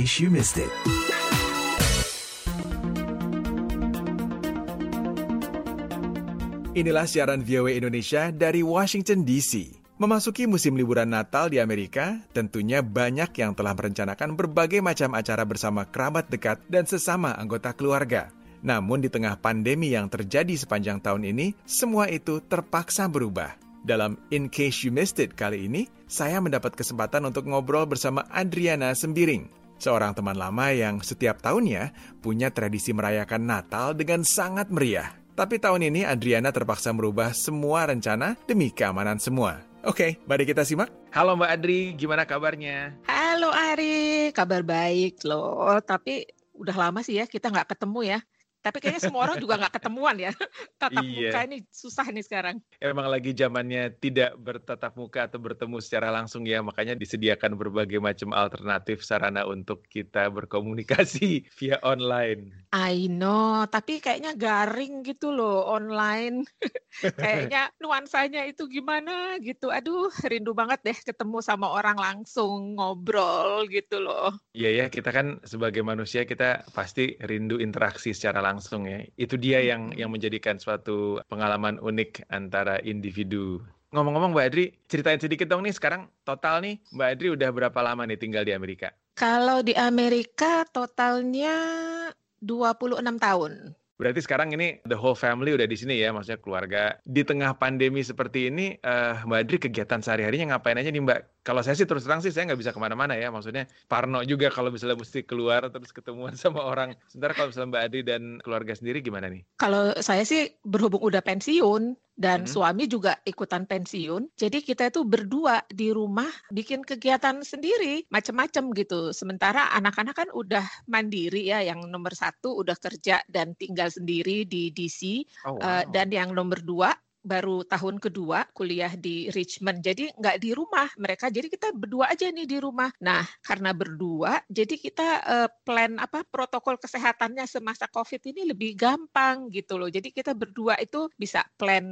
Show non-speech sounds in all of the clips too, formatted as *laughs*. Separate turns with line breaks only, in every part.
case you missed it.
Inilah siaran VOA Indonesia dari Washington DC. Memasuki musim liburan Natal di Amerika, tentunya banyak yang telah merencanakan berbagai macam acara bersama kerabat dekat dan sesama anggota keluarga. Namun di tengah pandemi yang terjadi sepanjang tahun ini, semua itu terpaksa berubah. Dalam In Case You Missed It kali ini, saya mendapat kesempatan untuk ngobrol bersama Adriana Sembiring, seorang teman lama yang setiap tahunnya punya tradisi merayakan Natal dengan sangat meriah. Tapi tahun ini Adriana terpaksa merubah semua rencana demi keamanan semua. Oke, mari kita simak. Halo Mbak Adri, gimana kabarnya?
Halo Ari, kabar baik loh. Tapi udah lama sih ya kita nggak ketemu ya. Tapi kayaknya semua orang juga nggak ketemuan ya. *laughs* Tatap
Iya.
muka ini susah nih sekarang.
Emang lagi zamannya tidak bertatap muka atau bertemu secara langsung ya, makanya disediakan berbagai macam alternatif sarana untuk kita berkomunikasi *laughs* via online.
I know, tapi kayaknya garing gitu loh online. *laughs* kayaknya nuansanya itu gimana gitu. Aduh, rindu banget deh ketemu sama orang langsung ngobrol gitu loh.
Iya ya, kita kan sebagai manusia kita pasti rindu interaksi secara langsung ya. Itu dia yang yang menjadikan suatu pengalaman unik antara individu. Ngomong-ngomong Mbak Adri, ceritain sedikit dong nih sekarang total nih Mbak Adri udah berapa lama nih tinggal di Amerika?
Kalau di Amerika totalnya 26 tahun.
Berarti sekarang ini the whole family udah di sini ya, maksudnya keluarga. Di tengah pandemi seperti ini, eh, Mbak Adri kegiatan sehari-harinya ngapain aja nih Mbak? Kalau saya sih terus terang sih saya nggak bisa ke mana-mana ya, maksudnya Parno juga kalau misalnya mesti keluar terus ketemuan *laughs* sama orang. Sementara kalau misalnya Mbak Adri dan keluarga sendiri gimana nih?
Kalau saya sih berhubung udah pensiun dan
Mhm.
suami juga ikutan pensiun, jadi kita itu berdua di rumah bikin kegiatan sendiri macam-macam gitu. Sementara anak-anak kan udah mandiri ya, yang nomor satu udah kerja dan tinggal sendiri di DC,
Oh,
eh, dan yang nomor dua baru tahun kedua kuliah di Richmond. Jadi nggak di rumah mereka. Jadi kita berdua aja nih di rumah. Nah, karena berdua, jadi kita eh, plan apa protokol kesehatannya semasa COVID ini lebih gampang gitu loh. Jadi kita berdua itu bisa plan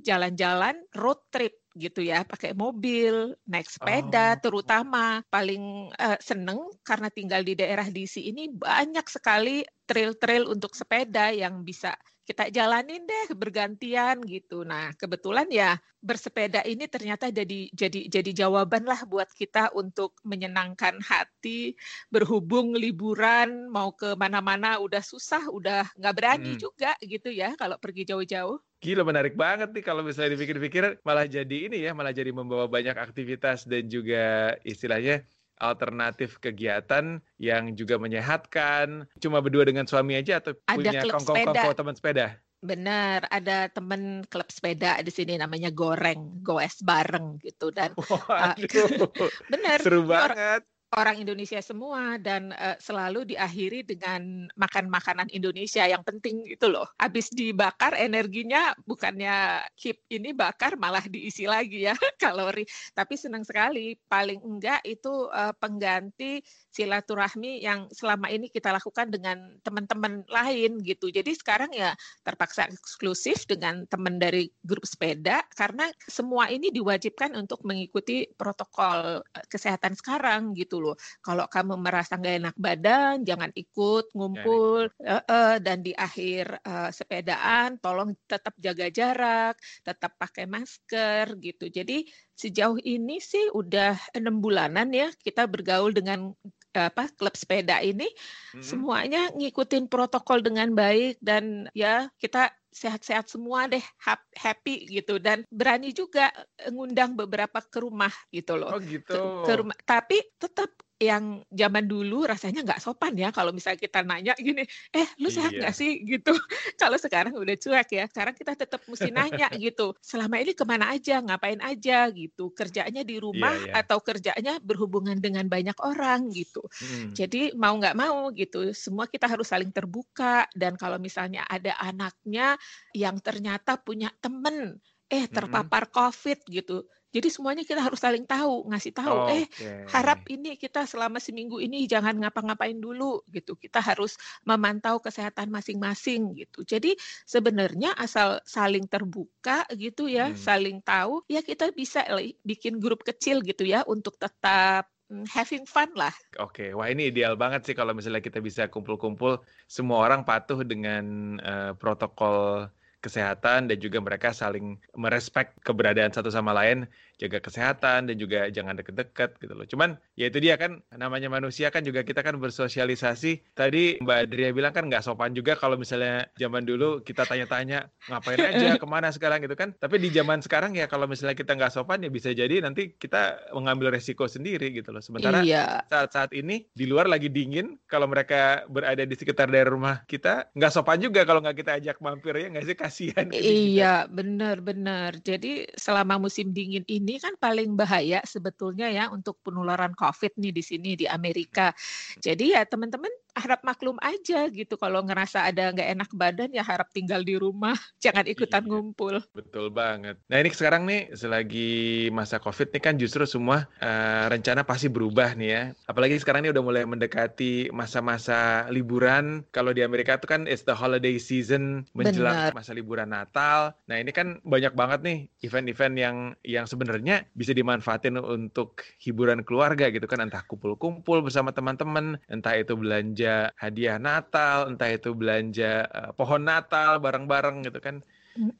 jalan-jalan road trip gitu ya, pakai mobil, naik sepeda,
Oh.
terutama paling eh, seneng karena tinggal di daerah DC ini banyak sekali trail-trail untuk sepeda yang bisa kita jalanin deh bergantian gitu. Nah, kebetulan ya bersepeda ini ternyata jadi jadi jadi jawaban lah buat kita untuk menyenangkan hati, berhubung liburan mau ke mana-mana udah susah, udah nggak berani
Mm.
juga gitu ya kalau pergi jauh-jauh.
Gila menarik banget nih kalau misalnya dipikir-pikir malah jadi ini ya, malah jadi membawa banyak aktivitas dan juga istilahnya alternatif kegiatan yang juga menyehatkan. Cuma berdua dengan suami aja atau
Ada
punya
sepeda.
teman sepeda?
Benar, ada temen klub sepeda di sini namanya Goreng, goes bareng gitu dan *laughs*
Waduh, *laughs*
benar
seru banget.
Orang Indonesia semua dan eh, selalu diakhiri dengan makan makanan Indonesia yang penting gitu loh. Habis dibakar energinya bukannya keep ini bakar malah diisi lagi ya *laughs* kalori. Tapi senang sekali paling enggak itu eh, pengganti silaturahmi yang selama ini kita lakukan dengan teman-teman lain gitu. Jadi sekarang ya terpaksa eksklusif dengan teman dari grup sepeda karena semua ini diwajibkan untuk mengikuti protokol eh, kesehatan sekarang gitu loh. Kalau kamu merasa nggak enak badan, jangan ikut ngumpul. Eh, eh, dan di akhir eh, sepedaan, tolong tetap jaga jarak, tetap pakai masker gitu. Jadi sejauh ini sih udah enam bulanan ya kita bergaul dengan eh, apa klub sepeda ini
Mm-mm.
semuanya ngikutin protokol dengan baik dan ya kita sehat-sehat semua deh hap- happy gitu dan berani juga ngundang beberapa ke rumah gitu loh
Oh
ke,
gitu.
ke rumah tapi tetap yang zaman dulu rasanya nggak sopan ya kalau misalnya kita nanya gini eh lu sehat
Iya.
nggak sih gitu *laughs* kalau sekarang udah cuek ya sekarang kita tetap mesti nanya *laughs* gitu selama ini ke mana aja ngapain aja gitu kerjanya di rumah
iya.
atau kerjanya berhubungan dengan banyak orang gitu
Mm.
jadi mau nggak mau gitu, semua kita harus saling terbuka dan kalau misalnya ada anaknya yang ternyata punya temen, eh terpapar COVID gitu. Jadi semuanya kita harus saling tahu, ngasih tahu, eh
Oke.
harap ini kita selama seminggu ini jangan ngapa-ngapain dulu gitu. Kita harus memantau kesehatan masing-masing gitu. Jadi sebenarnya asal saling terbuka gitu ya,
Hmm.
saling tahu, ya kita bisa bikin grup kecil gitu ya untuk tetap mm, having fun lah.
Oke, wah ini ideal banget sih kalau misalnya kita bisa kumpul-kumpul semua orang patuh dengan uh, protokol kesehatan dan juga mereka saling merespek keberadaan satu sama lain jaga kesehatan dan juga jangan deket-deket gitu loh. Cuman ya itu dia kan namanya manusia kan juga kita kan bersosialisasi. Tadi Mbak Adria bilang kan nggak sopan juga kalau misalnya zaman dulu kita tanya-tanya ngapain aja *laughs* ke mana sekarang gitu kan. Tapi di zaman sekarang ya kalau misalnya kita nggak sopan ya bisa jadi nanti kita mengambil resiko sendiri gitu loh. Sementara iya. saat-saat ini di luar lagi dingin kalau mereka berada di sekitar daerah rumah kita nggak sopan juga kalau nggak kita ajak mampir ya nggak sih kasihan.
Iya benar-benar. Jadi selama musim dingin ini ini kan paling bahaya sebetulnya ya untuk penularan COVID nih di sini di Amerika. Jadi ya teman-teman harap maklum aja gitu. Kalau ngerasa ada nggak enak badan ya harap tinggal di rumah. *laughs* Jangan ikutan iya, ngumpul.
Betul banget. Nah ini sekarang nih selagi masa covid nih kan justru semua uh, rencana pasti berubah nih ya. Apalagi sekarang ini udah mulai mendekati masa-masa liburan. Kalau di Amerika itu kan it's the holiday season menjelang Bener. masa liburan Natal. Nah ini kan banyak banget nih event-event yang yang sebenarnya bisa dimanfaatin untuk hiburan keluarga gitu kan. Entah kumpul-kumpul bersama teman-teman entah itu belanja belanja hadiah Natal, entah itu belanja uh, pohon Natal bareng-bareng gitu kan.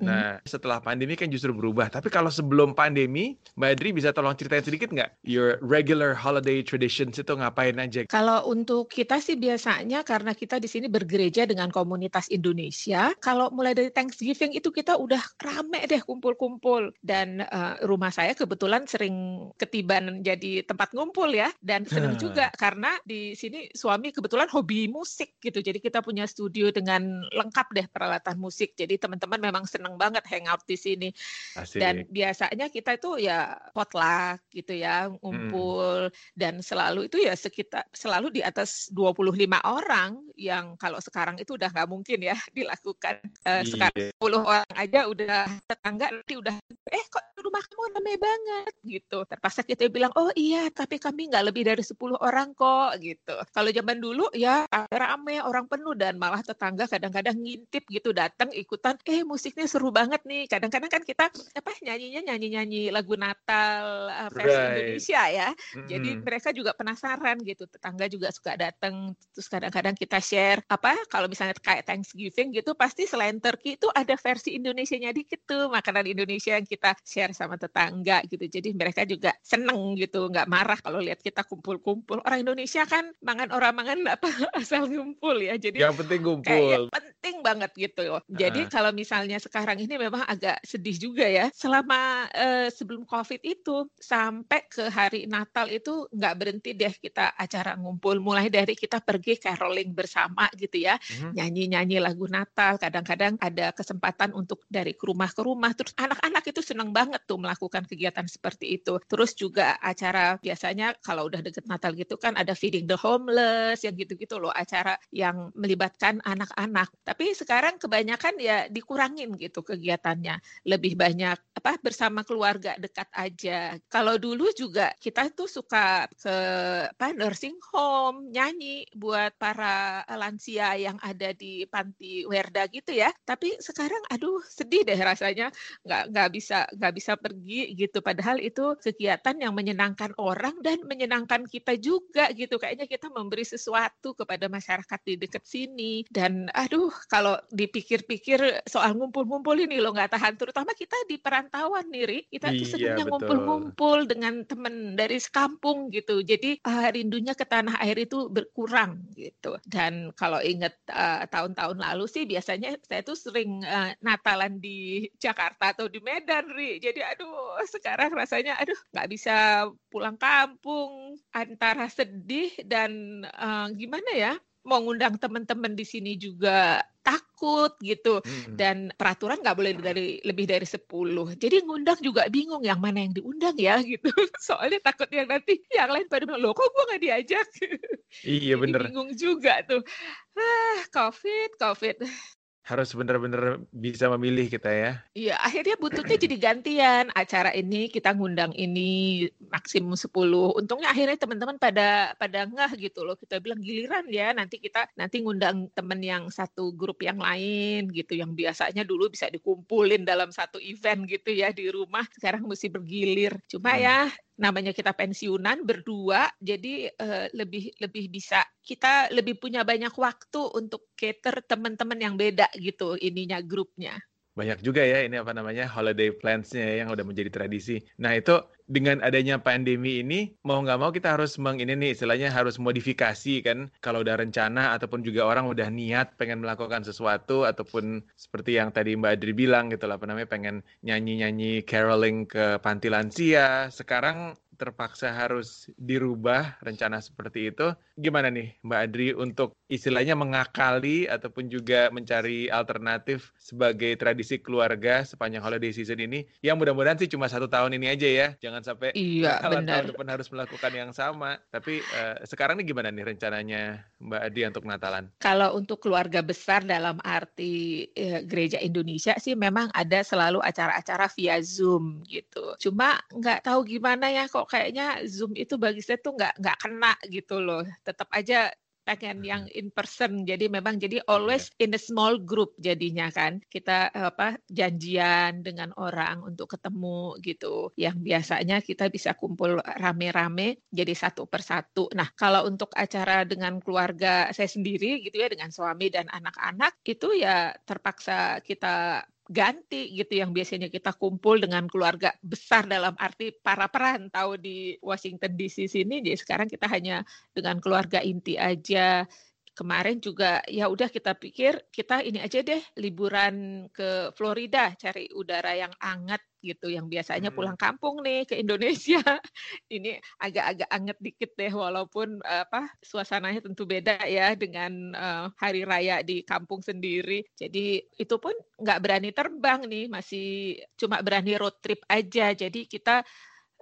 Nah, setelah pandemi kan justru berubah. Tapi kalau sebelum pandemi, Mbak Adri bisa tolong ceritain sedikit nggak your regular holiday traditions itu ngapain aja?
Kalau untuk kita sih biasanya karena kita di sini bergereja dengan komunitas Indonesia, kalau mulai dari Thanksgiving itu kita udah rame deh kumpul-kumpul. Dan uh, rumah saya kebetulan sering ketiban jadi tempat ngumpul ya. Dan senang juga karena di sini suami kebetulan hobi musik gitu. Jadi kita punya studio dengan lengkap deh peralatan musik. Jadi teman-teman memang seneng banget hangout di sini. Asik. Dan biasanya kita itu ya potluck gitu ya, ngumpul hmm. dan selalu itu ya sekitar selalu di atas 25 orang yang kalau sekarang itu udah nggak mungkin ya *laughs* dilakukan. Uh, sekarang 10 orang aja udah tetangga nanti udah eh kok rumah kamu ramai banget gitu. Terpaksa kita bilang, "Oh iya, tapi kami nggak lebih dari 10 orang kok." gitu. Kalau zaman dulu ya rame orang penuh dan malah tetangga kadang-kadang ngintip gitu datang ikutan, "Eh musik musiknya seru banget nih. Kadang-kadang kan kita apa nyanyinya nyanyi-nyanyi lagu Natal uh, versi right. Indonesia ya. Mm-hmm. Jadi mereka juga penasaran gitu. Tetangga juga suka datang. Terus kadang-kadang kita share apa kalau misalnya kayak Thanksgiving gitu pasti selain turkey itu ada versi Indonesianya dikit tuh makanan Indonesia yang kita share sama tetangga gitu. Jadi mereka juga seneng gitu, nggak marah kalau lihat kita kumpul-kumpul. Orang Indonesia kan mangan orang mangan apa *laughs* asal ngumpul ya. Jadi
yang penting ngumpul.
penting banget gitu. Jadi uh. kalau misalnya sekarang ini memang agak sedih juga ya. Selama uh, sebelum COVID itu sampai ke hari Natal itu nggak berhenti deh kita acara ngumpul. Mulai dari kita pergi caroling bersama gitu ya, hmm. nyanyi-nyanyi lagu Natal. Kadang-kadang ada kesempatan untuk dari ke rumah ke rumah. Terus anak-anak itu senang banget tuh melakukan kegiatan seperti itu. Terus juga acara biasanya kalau udah deket Natal gitu kan ada feeding the homeless yang gitu-gitu loh acara yang melibatkan anak-anak. Tapi sekarang kebanyakan ya dikurangin gitu kegiatannya. Lebih banyak apa bersama keluarga dekat aja. Kalau dulu juga kita tuh suka ke apa nursing home, nyanyi buat para lansia yang ada di panti Werda gitu ya. Tapi sekarang aduh sedih deh rasanya nggak nggak bisa nggak bisa pergi gitu. Padahal itu kegiatan yang menyenangkan orang dan menyenangkan kita juga gitu. Kayaknya kita memberi sesuatu kepada masyarakat di dekat sini. Dan aduh kalau dipikir-pikir soal ngumpul ngumpul-ngumpul ini loh nggak tahan. Terutama kita di perantauan nih, Ri. Kita tuh iya, senangnya ngumpul-ngumpul dengan teman dari sekampung gitu. Jadi uh, rindunya ke tanah air itu berkurang gitu. Dan kalau inget uh, tahun-tahun lalu sih biasanya saya tuh sering uh, Natalan di Jakarta atau di Medan, Ri. Jadi aduh sekarang rasanya aduh nggak bisa pulang kampung antara sedih dan uh, gimana ya mau ngundang teman-teman di sini juga takut gitu. Hmm. dan peraturan nggak boleh dari lebih dari 10 jadi ngundang juga bingung yang mana yang diundang ya gitu. *laughs* Soalnya takut yang nanti yang lain pada bilang loh kok gue nggak diajak?
Iya *laughs* bener.
bingung juga tuh. Ah covid covid
harus benar-benar bisa memilih kita ya.
Iya, akhirnya butuhnya jadi gantian. Acara ini kita ngundang ini maksimum 10. Untungnya akhirnya teman-teman pada pada ngeh gitu loh. Kita bilang giliran ya, nanti kita nanti ngundang teman yang satu grup yang lain gitu yang biasanya dulu bisa dikumpulin dalam satu event gitu ya di rumah. Sekarang mesti bergilir. Cuma hmm. ya namanya kita pensiunan berdua, jadi uh, lebih lebih bisa kita lebih punya banyak waktu untuk cater teman-teman yang beda gitu ininya grupnya
banyak juga ya ini apa namanya holiday plans-nya yang udah menjadi tradisi. Nah itu dengan adanya pandemi ini mau nggak mau kita harus meng ini nih istilahnya harus modifikasi kan. Kalau udah rencana ataupun juga orang udah niat pengen melakukan sesuatu ataupun seperti yang tadi Mbak Adri bilang gitu lah apa namanya pengen nyanyi-nyanyi caroling ke panti lansia. Sekarang terpaksa harus dirubah rencana seperti itu. Gimana nih Mbak Adri untuk istilahnya mengakali ataupun juga mencari alternatif sebagai tradisi keluarga sepanjang holiday season ini? Yang mudah-mudahan sih cuma satu tahun ini aja ya. Jangan sampai
iya, *laughs* benar.
tahun depan harus melakukan yang sama. Tapi uh, sekarang nih gimana nih rencananya Mbak Adri untuk Natalan?
Kalau untuk keluarga besar dalam arti eh, gereja Indonesia sih memang ada selalu acara-acara via Zoom gitu. Cuma nggak tahu gimana ya kok kayaknya Zoom itu bagi saya tuh nggak nggak kena gitu loh. Tetap aja pengen yang hmm. in person jadi memang jadi iya. always in a small group jadinya kan kita apa janjian dengan orang untuk ketemu gitu yang biasanya kita bisa kumpul rame-rame jadi satu persatu nah kalau untuk acara dengan keluarga saya sendiri gitu ya dengan suami dan anak-anak itu ya terpaksa kita ganti gitu yang biasanya kita kumpul dengan keluarga besar dalam arti para perantau di Washington DC sini jadi sekarang kita hanya dengan keluarga inti aja kemarin juga ya udah kita pikir kita ini aja deh liburan ke Florida cari udara yang hangat gitu yang biasanya pulang hmm. kampung nih ke Indonesia. *laughs* Ini agak-agak anget dikit deh walaupun apa suasananya tentu beda ya dengan uh, hari raya di kampung sendiri. Jadi itu pun nggak berani terbang nih masih cuma berani road trip aja. Jadi kita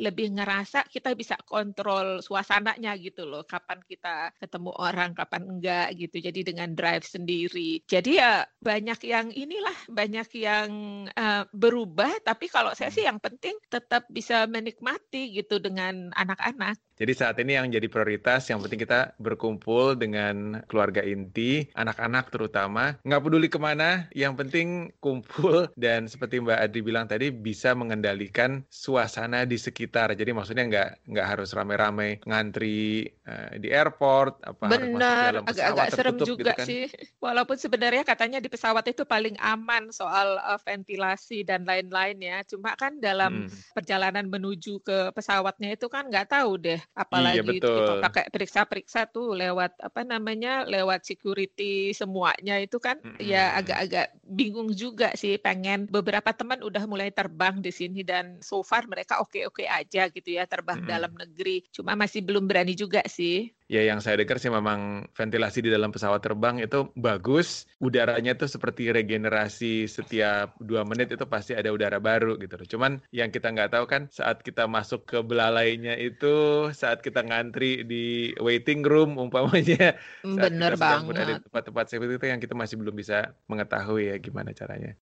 lebih ngerasa kita bisa kontrol suasananya gitu loh. Kapan kita ketemu orang, kapan enggak gitu. Jadi dengan drive sendiri. Jadi ya banyak yang inilah, banyak yang uh, berubah. Tapi kalau saya sih hmm. yang penting tetap bisa menikmati gitu dengan anak-anak.
Jadi saat ini yang jadi prioritas, yang penting kita berkumpul dengan keluarga inti, anak-anak terutama. Nggak peduli ke mana, yang penting kumpul *laughs* dan seperti Mbak Adri bilang tadi bisa mengendalikan suasana di sekitar. Jadi maksudnya nggak nggak harus rame-rame ngantri uh, di airport,
apa Benar, agak-agak serem gitu juga gitu kan. sih. Walaupun sebenarnya katanya di pesawat itu paling aman soal uh, ventilasi dan lain-lain ya. Cuma kan dalam hmm. perjalanan menuju ke pesawatnya itu kan nggak tahu deh apalagi iya, betul. kita pakai periksa-periksa tuh lewat apa namanya lewat security semuanya itu kan mm-hmm. ya agak-agak bingung juga sih pengen beberapa teman udah mulai terbang di sini dan so far mereka oke-oke aja gitu ya terbang mm-hmm. dalam negeri cuma masih belum berani juga sih
ya yang saya dengar sih memang ventilasi di dalam pesawat terbang itu bagus. Udaranya tuh seperti regenerasi setiap dua menit itu pasti ada udara baru gitu loh. Cuman yang kita nggak tahu kan saat kita masuk ke belalainya itu saat kita ngantri di waiting room umpamanya. *laughs*
Bener banget.
Ada tempat-tempat seperti itu yang kita masih belum bisa mengetahui ya gimana caranya.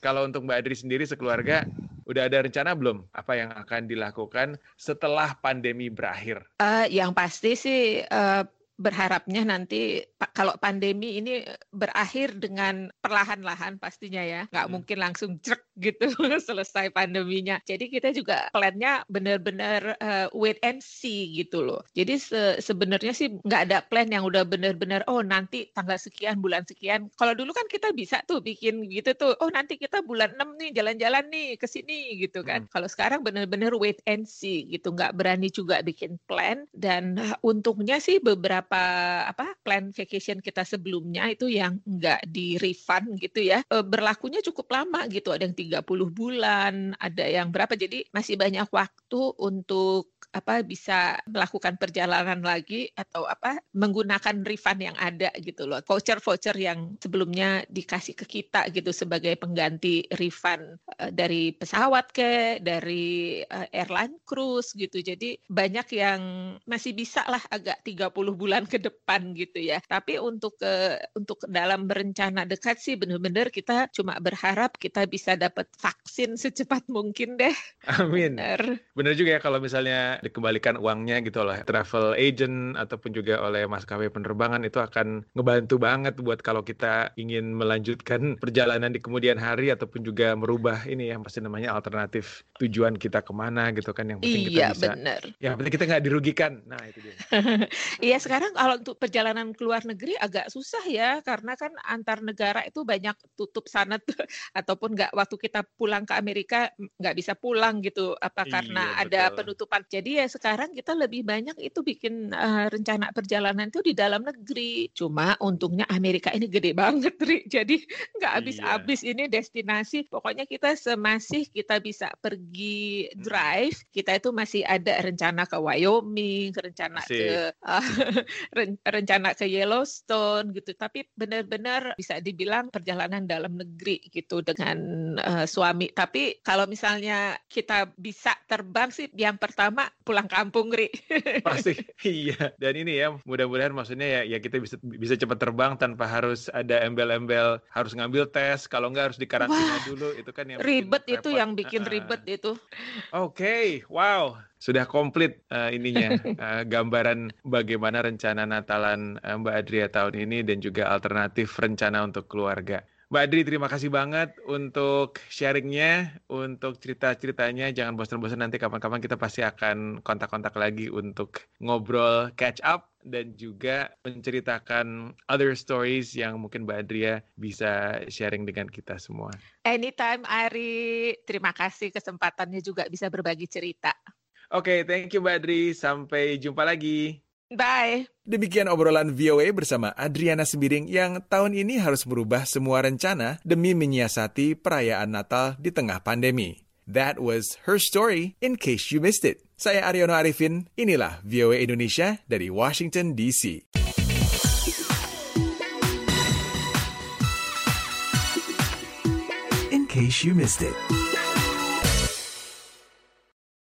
Kalau untuk Mbak Adri sendiri sekeluarga, udah ada rencana belum apa yang akan dilakukan setelah pandemi berakhir?
Uh, yang pasti sih uh, berharapnya nanti kalau pandemi ini berakhir dengan perlahan-lahan pastinya ya nggak hmm. mungkin langsung cek gitu *laughs* selesai pandeminya. Jadi kita juga plannya benar-benar uh, wait and see gitu loh. Jadi se sebenarnya sih nggak ada plan yang udah benar-benar oh nanti tanggal sekian bulan sekian. Kalau dulu kan kita bisa tuh bikin gitu tuh oh nanti kita bulan 6 nih jalan-jalan nih ke sini gitu kan. Hmm. kalau sekarang benar-benar wait and see gitu nggak berani juga bikin plan. Dan uh, untungnya sih beberapa apa plan vacation kita sebelumnya itu yang enggak di refund gitu ya e, berlakunya cukup lama gitu. Ada yang 30 bulan ada yang berapa? Jadi masih banyak waktu untuk apa bisa melakukan perjalanan lagi atau apa menggunakan refund yang ada gitu loh voucher-voucher yang sebelumnya dikasih ke kita gitu sebagai pengganti refund uh, dari pesawat ke dari uh, airline cruise gitu jadi banyak yang masih bisa lah agak 30 bulan ke depan gitu ya tapi untuk uh, untuk dalam berencana dekat sih benar-benar kita cuma berharap kita bisa dapat vaksin secepat mungkin deh.
Amin. Bener. Bener juga ya kalau misalnya dikembalikan uangnya gitu oleh travel agent ataupun juga oleh maskapai penerbangan itu akan ngebantu banget buat kalau kita ingin melanjutkan *laughs* perjalanan di kemudian hari ataupun juga merubah ini ya pasti namanya alternatif tujuan kita ke mana gitu kan yang penting
iya,
kita bisa.
bener.
Yang penting kita nggak dirugikan. Nah itu dia. *laughs*
Iya sekarang kalau untuk perjalanan ke luar negeri agak susah ya karena kan antar negara itu banyak tutup sana tuh *laughs* ataupun nggak waktu kita pulang ke Amerika nggak bisa pulang gitu apa karena
Iya,
ada penutupan. Jadi ya sekarang kita lebih banyak itu bikin eh, rencana perjalanan itu di dalam negeri. Cuma untungnya Amerika ini gede banget, Ri. Jadi nggak
Iya.
habis-habis ini destinasi. Pokoknya kita semasih kita bisa pergi
Hmm.
drive, kita itu masih ada rencana ke Wyoming, rencana
Asik.
ke *laughs* ren- rencana ke Yellowstone gitu. Tapi benar-benar bisa dibilang perjalanan dalam negeri gitu dengan eh, suami. Tapi kalau misalnya kita bisa terbang sih, yang pertama pulang kampung, Ri. *laughs*
Pasti iya. Dan ini ya mudah-mudahan maksudnya ya ya kita bisa bisa cepat terbang tanpa harus ada embel-embel harus ngambil tes kalau nggak harus dikarantina
Wah,
dulu itu kan yang
Ribet itu
repot.
yang bikin
Heeh.
ribet itu.
Oke, wow, sudah komplit eh, ininya *laughs* eh, gambaran bagaimana rencana Natalan eh, Mbak Adria tahun ini dan juga alternatif rencana untuk keluarga. Mbak Adri, terima kasih banget untuk sharingnya, untuk cerita-ceritanya. Jangan bosan-bosan nanti kapan-kapan kita pasti akan kontak-kontak lagi untuk ngobrol catch up dan juga menceritakan other stories yang mungkin Mbak Adria bisa sharing dengan kita semua.
Anytime, Ari. Terima kasih kesempatannya juga bisa berbagi cerita.
Oke, thank you Mbak Adri. Sampai jumpa lagi.
Bye.
Demikian obrolan VOA bersama Adriana Sembiring yang tahun ini harus merubah semua rencana demi menyiasati perayaan Natal di tengah pandemi. That was her story in case you missed it. Saya Aryono Arifin, inilah VOA Indonesia dari Washington DC.
in case you missed it.